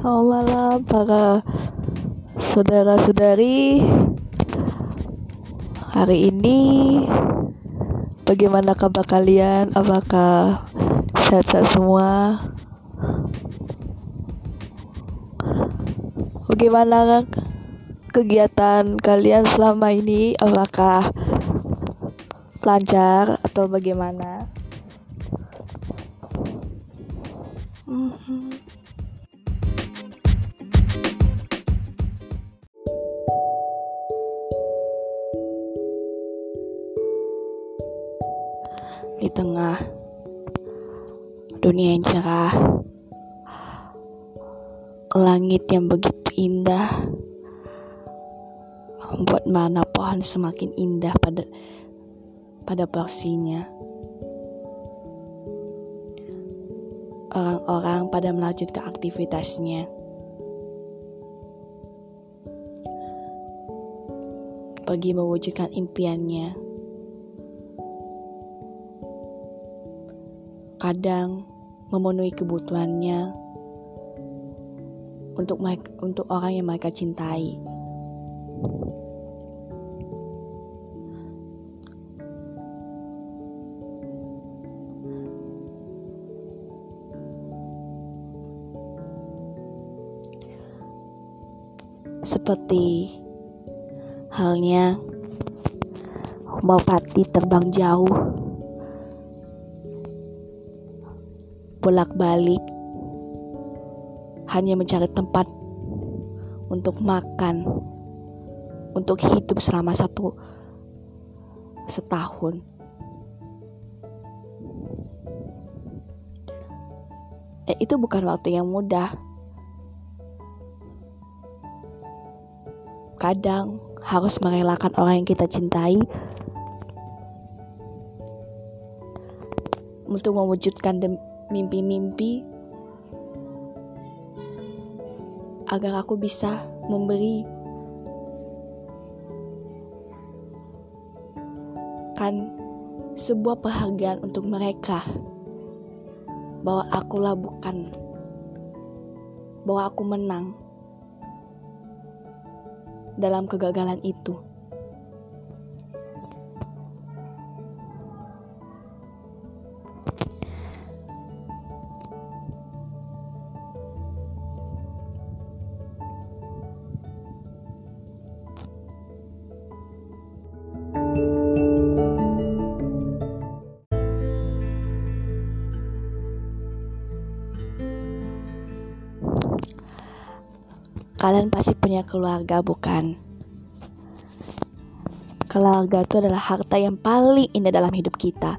Selamat malam para saudara-saudari. Hari ini bagaimana kabar kalian? Apakah sehat-sehat semua? Bagaimana kegiatan kalian selama ini? Apakah lancar atau bagaimana? Dunia yang cerah, langit yang begitu indah, membuat mana pohon semakin indah pada pada porsinya. Orang-orang pada melanjutkan aktivitasnya. Pergi mewujudkan impiannya. Kadang memenuhi kebutuhannya untuk untuk orang yang mereka cintai. Seperti halnya Mawati terbang jauh bolak-balik. Hanya mencari tempat untuk makan untuk hidup selama satu setahun. Eh, itu bukan waktu yang mudah. Kadang harus merelakan orang yang kita cintai untuk mewujudkan mimpi-mimpi agar aku bisa memberi kan sebuah penghargaan untuk mereka bahwa akulah bukan bahwa aku menang dalam kegagalan itu. Kalian pasti punya keluarga, bukan? Keluarga itu adalah harta yang paling indah dalam hidup kita.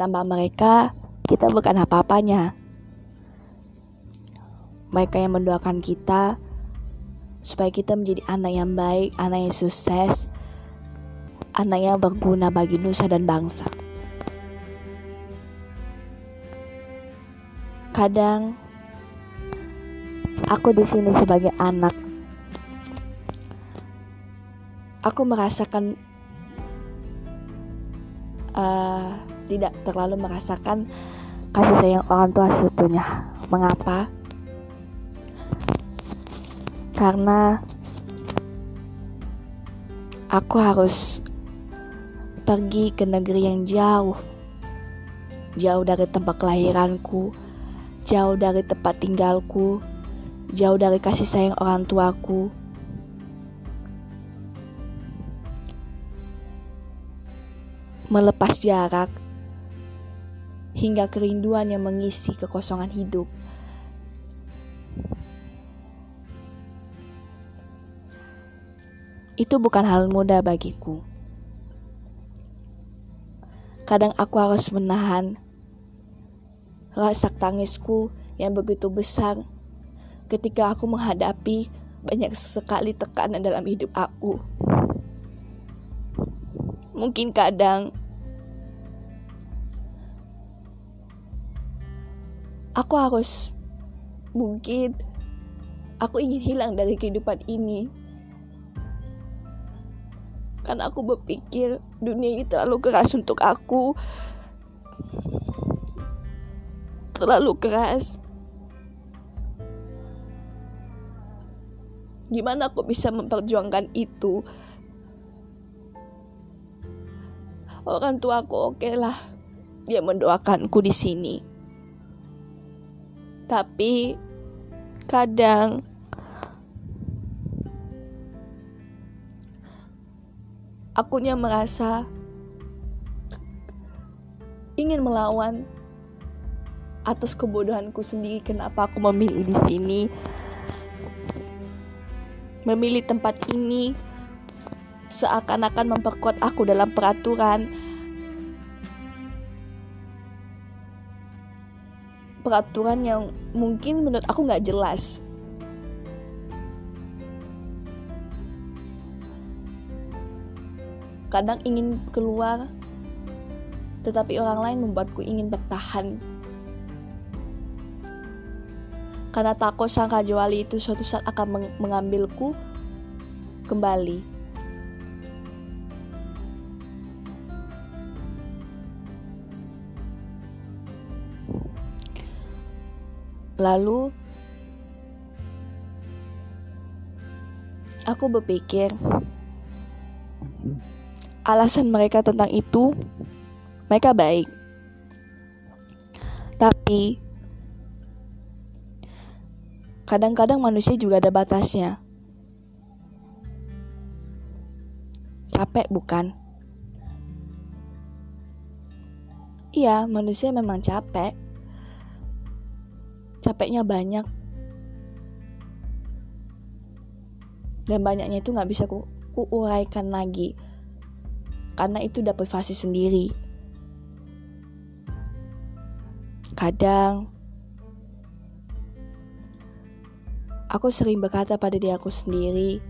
Tanpa mereka, kita bukan apa-apanya. Mereka yang mendoakan kita supaya kita menjadi anak yang baik, anak yang sukses, anak yang berguna bagi nusa dan bangsa. Kadang aku di sini sebagai anak. Aku merasakan uh, tidak terlalu merasakan kasih sayang orang tua seutuhnya. Mengapa? Karena aku harus pergi ke negeri yang jauh, jauh dari tempat kelahiranku, jauh dari tempat tinggalku, jauh dari kasih sayang orang tuaku. Melepas jarak hingga kerinduan yang mengisi kekosongan hidup. Itu bukan hal mudah bagiku. Kadang aku harus menahan rasa tangisku yang begitu besar ketika aku menghadapi banyak sekali tekanan dalam hidup aku. Mungkin kadang aku harus mungkin aku ingin hilang dari kehidupan ini. Karena aku berpikir dunia ini terlalu keras untuk aku. Terlalu keras gimana aku bisa memperjuangkan itu? Orang tua aku oke okay lah. Dia mendoakanku di sini. Tapi kadang akunya merasa ingin melawan atas kebodohanku sendiri. Kenapa aku memilih di sini memilih tempat ini seakan-akan memperkuat aku dalam peraturan. Peraturan yang mungkin menurut aku nggak jelas. Kadang ingin keluar tetapi orang lain membuatku ingin bertahan karena takut sang Rajawali itu suatu saat akan mengambilku kembali. Lalu aku berpikir alasan mereka tentang itu mereka baik. Tapi kadang-kadang manusia juga ada batasnya. Capek bukan? Iya, manusia memang capek. Capeknya banyak. Dan banyaknya itu nggak bisa ku, ku uraikan lagi. Karena itu udah privasi sendiri. Kadang Aku sering berkata pada diri aku sendiri,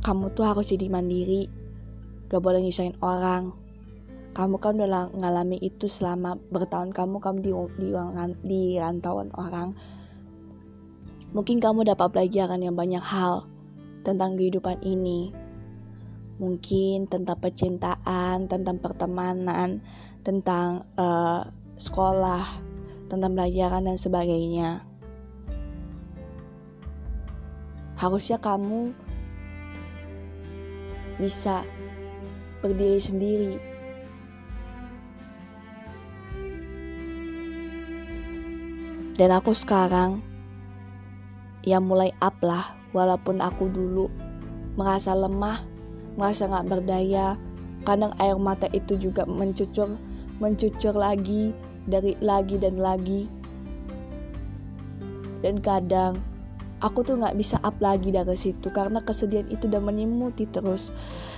kamu tuh harus jadi mandiri, gak boleh nyusahin orang. Kamu kan udah ngalami itu selama bertahun kamu kamu di, di, di rantauan orang. Mungkin kamu dapat pelajaran yang banyak hal tentang kehidupan ini. Mungkin tentang percintaan, tentang pertemanan, tentang uh, sekolah, tentang pelajaran dan sebagainya. Harusnya kamu bisa berdiri sendiri. Dan aku sekarang ya mulai up lah, walaupun aku dulu merasa lemah, merasa gak berdaya, kadang air mata itu juga mencucur, mencucur lagi, dari lagi dan lagi. Dan kadang aku tuh nggak bisa up lagi dari situ karena kesedihan itu udah menyemuti terus.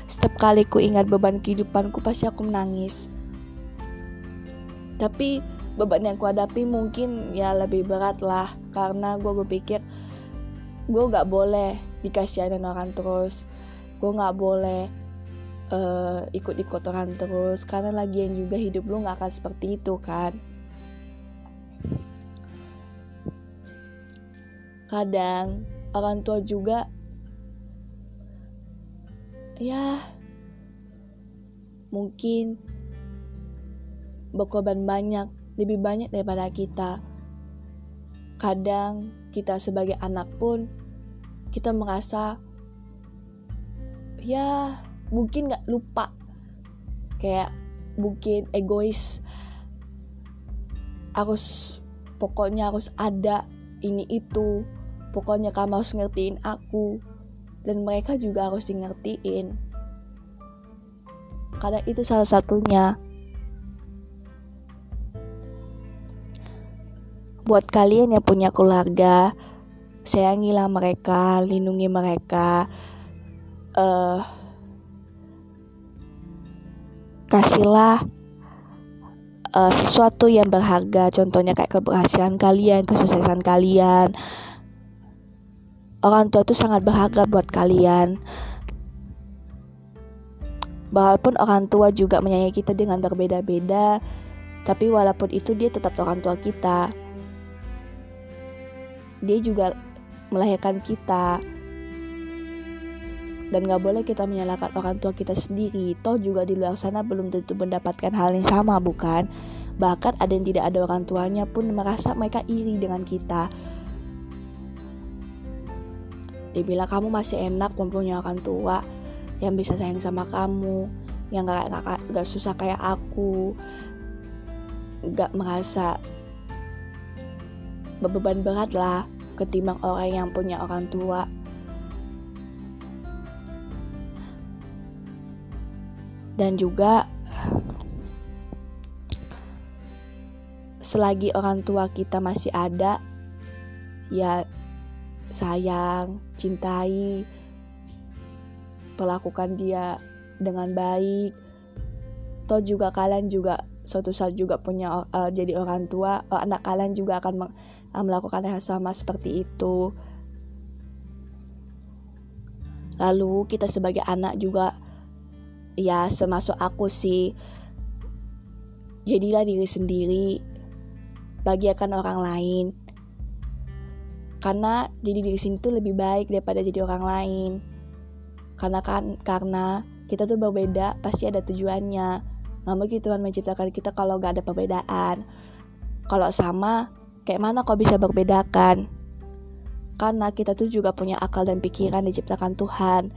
Setiap kali ku ingat beban kehidupanku pasti aku menangis. Tapi beban yang ku hadapi mungkin ya lebih berat lah karena gue berpikir gue nggak boleh dikasihanin orang terus. Gue nggak boleh uh, ikut-ikut orang terus karena lagian juga hidup lu nggak akan seperti itu kan? Kadang orang tua juga ya mungkin berkorban banyak lebih banyak daripada kita. Kadang kita sebagai anak pun kita merasa ya mungkin nggak lupa. Kayak mungkin egois. Harus pokoknya harus ada ini itu. Pokoknya kamu harus ngertiin aku. Dan mereka juga harus di ngertiin karena itu salah satunya. Buat kalian yang punya keluarga sayangilah mereka lindungi mereka. Uh, kasihlah uh, sesuatu yang berharga. Contohnya kayak keberhasilan kalian kesuksesan kalian. Orang tua itu sangat berharga buat kalian. Walaupun orang tua juga menyayangi kita dengan berbeda-beda tapi walaupun itu dia tetap orang tua kita. Dia juga melahirkan kita dan gak boleh kita menyalahkan orang tua kita sendiri. Toh juga di luar sana belum tentu mendapatkan hal yang sama bukan? Bahkan ada yang tidak ada orang tuanya pun merasa mereka iri dengan kita. Dia bilang kamu masih enak mempunyai orang tua yang bisa sayang sama kamu yang gak, gak, gak susah kayak aku. Gak merasa beban berat lah ketimbang orang yang punya orang tua dan juga selagi orang tua kita masih ada ya sayang cintai perlakukan dia dengan baik. Toh juga kalian juga suatu saat juga punya uh, jadi orang tua uh, anak kalian juga akan uh, melakukan hal sama seperti itu. Lalu kita sebagai anak juga ya semasuk aku sih. Jadilah diri sendiri. Bahagiakan orang lain. Karena jadi diri sendiri itu lebih baik daripada jadi orang lain. Karena kan karena kita tuh berbeda pasti ada tujuannya. Nggak mungkin Tuhan menciptakan kita kalau gak ada perbedaan. Kalau sama kayak mana kau bisa berbedakan? Karena kita tuh juga punya akal dan pikiran diciptakan Tuhan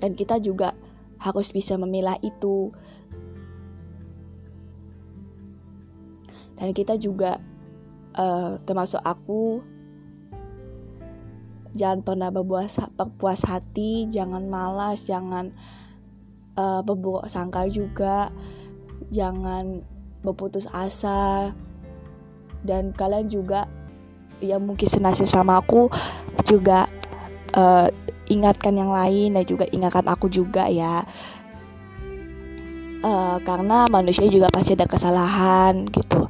dan kita juga harus bisa memilah itu. Dan kita juga uh, termasuk aku jangan pernah berpuas, berpuas hati jangan malas jangan uh, berburuk sangka juga jangan berputus asa. Dan kalian juga yang mungkin senasib sama aku juga uh, ingatkan yang lain dan juga ingatkan aku juga ya. Uh, karena manusia juga pasti ada kesalahan gitu.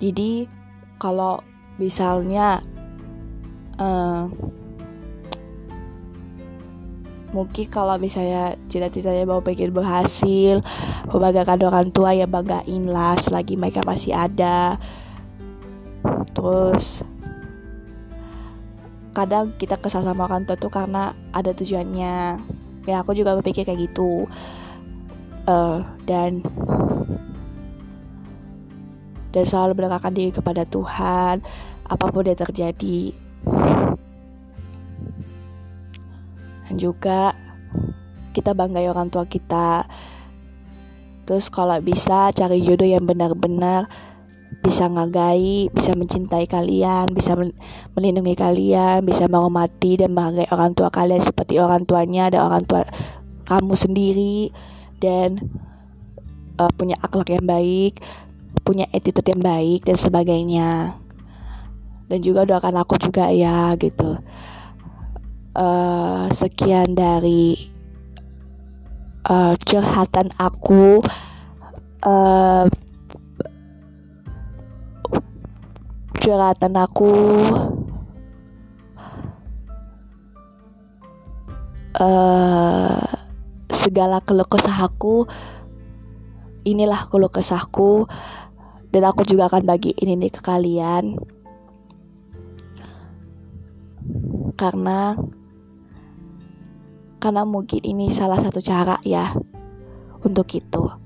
Jadi kalau misalnya uh, mungkin kalau misalnya cita-citanya mau pengen berhasil membanggakan orang tua ya banggain lah selagi mereka masih ada. Terus kadang kita kesal sama orang tua tuh karena ada tujuannya. Ya aku juga berpikir kayak gitu. Uh, dan dan selalu mendekatkan diri kepada Tuhan apa pun yang terjadi. Dan juga kita banggai orang tua kita. Terus kalau bisa cari jodoh yang benar-benar bisa ngagai, bisa mencintai kalian, bisa melindungi kalian, bisa menghormati dan menghargai orang tua kalian seperti orang tuanya dan orang tua kamu sendiri dan uh, punya akhlak yang baik, punya attitude yang baik dan sebagainya. Dan juga doakan aku juga ya gitu. Uh, sekian dari uh, curhatan aku. Uh, curhatan aku uh, segala keluh kesahku inilah keluh kesahku dan aku juga akan bagi ini nih ke kalian. Karena karena mungkin ini salah satu cara ya untuk itu